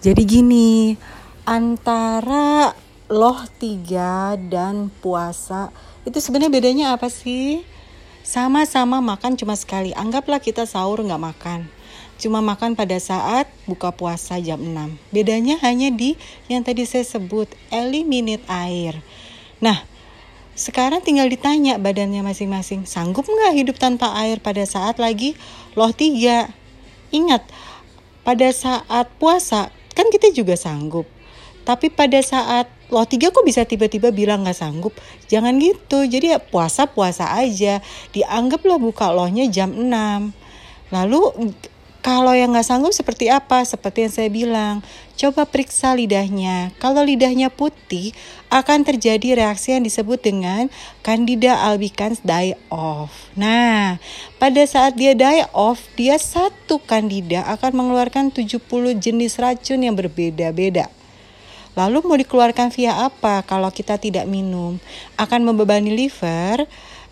Jadi gini, antara loh tiga dan puasa itu sebenarnya bedanya apa sih? Sama-sama makan cuma sekali. Anggaplah kita sahur nggak makan. Cuma makan pada saat buka puasa jam 6. Bedanya hanya di yang tadi saya sebut, eliminate air. Nah, sekarang tinggal ditanya badannya masing-masing, sanggup nggak hidup tanpa air pada saat lagi loh tiga? Ingat, pada saat puasa kan kita juga sanggup. Tapi pada saat loh tiga kok bisa tiba-tiba bilang nggak sanggup? Jangan gitu. Jadi ya puasa-puasa aja. Dianggaplah buka lohnya jam 6. Lalu kalau yang nggak sanggup seperti apa? Seperti yang saya bilang, coba periksa lidahnya. Kalau lidahnya putih, akan terjadi reaksi yang disebut dengan Candida albicans die off. Nah, pada saat dia die off, dia satu Candida akan mengeluarkan 70 jenis racun yang berbeda-beda. Lalu mau dikeluarkan via apa kalau kita tidak minum? Akan membebani liver,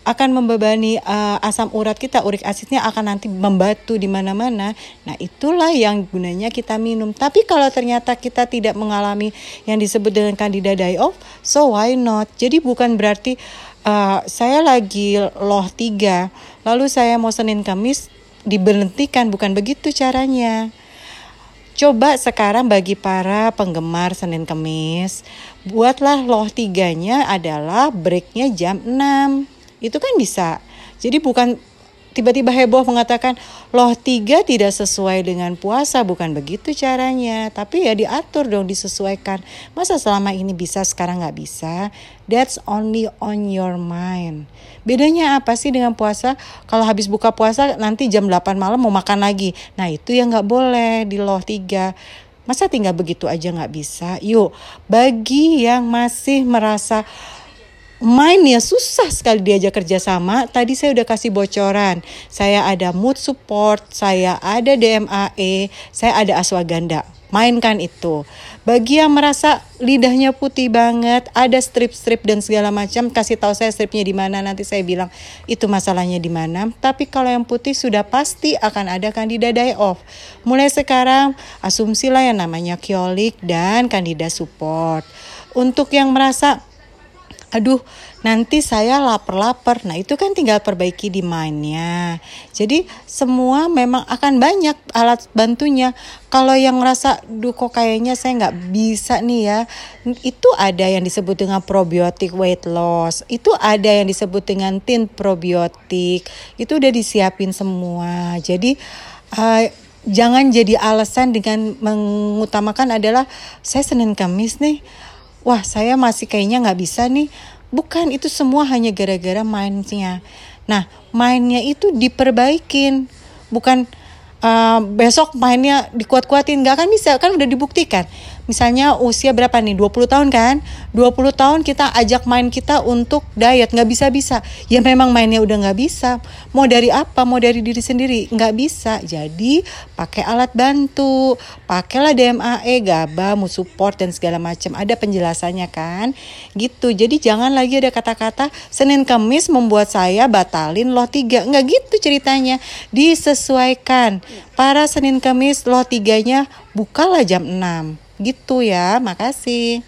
akan membebani uh, asam urat kita, urik asidnya akan nanti membatu di mana-mana. Nah, itulah yang gunanya kita minum. Tapi kalau ternyata kita tidak mengalami yang disebut dengan candida die off, so why not? Jadi bukan berarti uh, saya lagi loh tiga, lalu saya mau Senin Kamis diberhentikan, bukan begitu caranya. Coba sekarang bagi para penggemar Senin Kemis, buatlah loh tiganya adalah breaknya jam 6 itu kan bisa. Jadi bukan tiba-tiba heboh mengatakan loh tiga tidak sesuai dengan puasa. Bukan begitu caranya. Tapi ya diatur dong disesuaikan. Masa selama ini bisa sekarang nggak bisa? That's only on your mind. Bedanya apa sih dengan puasa? Kalau habis buka puasa nanti jam 8 malam mau makan lagi. Nah itu yang nggak boleh di loh tiga. Masa tinggal begitu aja nggak bisa? Yuk bagi yang masih merasa main ya susah sekali diajak kerjasama. Tadi saya udah kasih bocoran. Saya ada mood support, saya ada DMAE, saya ada aswaganda. Mainkan itu. Bagi yang merasa lidahnya putih banget, ada strip-strip dan segala macam, kasih tahu saya stripnya di mana nanti saya bilang itu masalahnya di mana. Tapi kalau yang putih sudah pasti akan ada kandida die off. Mulai sekarang asumsilah yang namanya kiolik dan kandida support. Untuk yang merasa aduh nanti saya lapar-lapar. Nah itu kan tinggal perbaiki di mainnya. Jadi semua memang akan banyak alat bantunya. Kalau yang ngerasa, duh kok kayaknya saya nggak bisa nih ya. Itu ada yang disebut dengan probiotik weight loss. Itu ada yang disebut dengan tin probiotik. Itu udah disiapin semua. Jadi uh, jangan jadi alasan dengan mengutamakan adalah saya Senin Kamis nih wah saya masih kayaknya nggak bisa nih. Bukan, itu semua hanya gara-gara mainnya. Nah, mainnya itu diperbaikin. Bukan uh, besok mainnya dikuat-kuatin. Nggak akan bisa, kan udah dibuktikan misalnya usia berapa nih? 20 tahun kan? 20 tahun kita ajak main kita untuk diet nggak bisa bisa ya memang mainnya udah nggak bisa. Mau dari apa? Mau dari diri sendiri? Nggak bisa. Jadi pakai alat bantu. Pakailah DMAE GABA support dan segala macam. Ada penjelasannya kan? Gitu. Jadi jangan lagi ada kata-kata Senin Kamis membuat saya batalin loh tiga. Nggak gitu ceritanya. Disesuaikan. Para Senin Kamis loh tiganya bukalah jam 6 Gitu ya, makasih.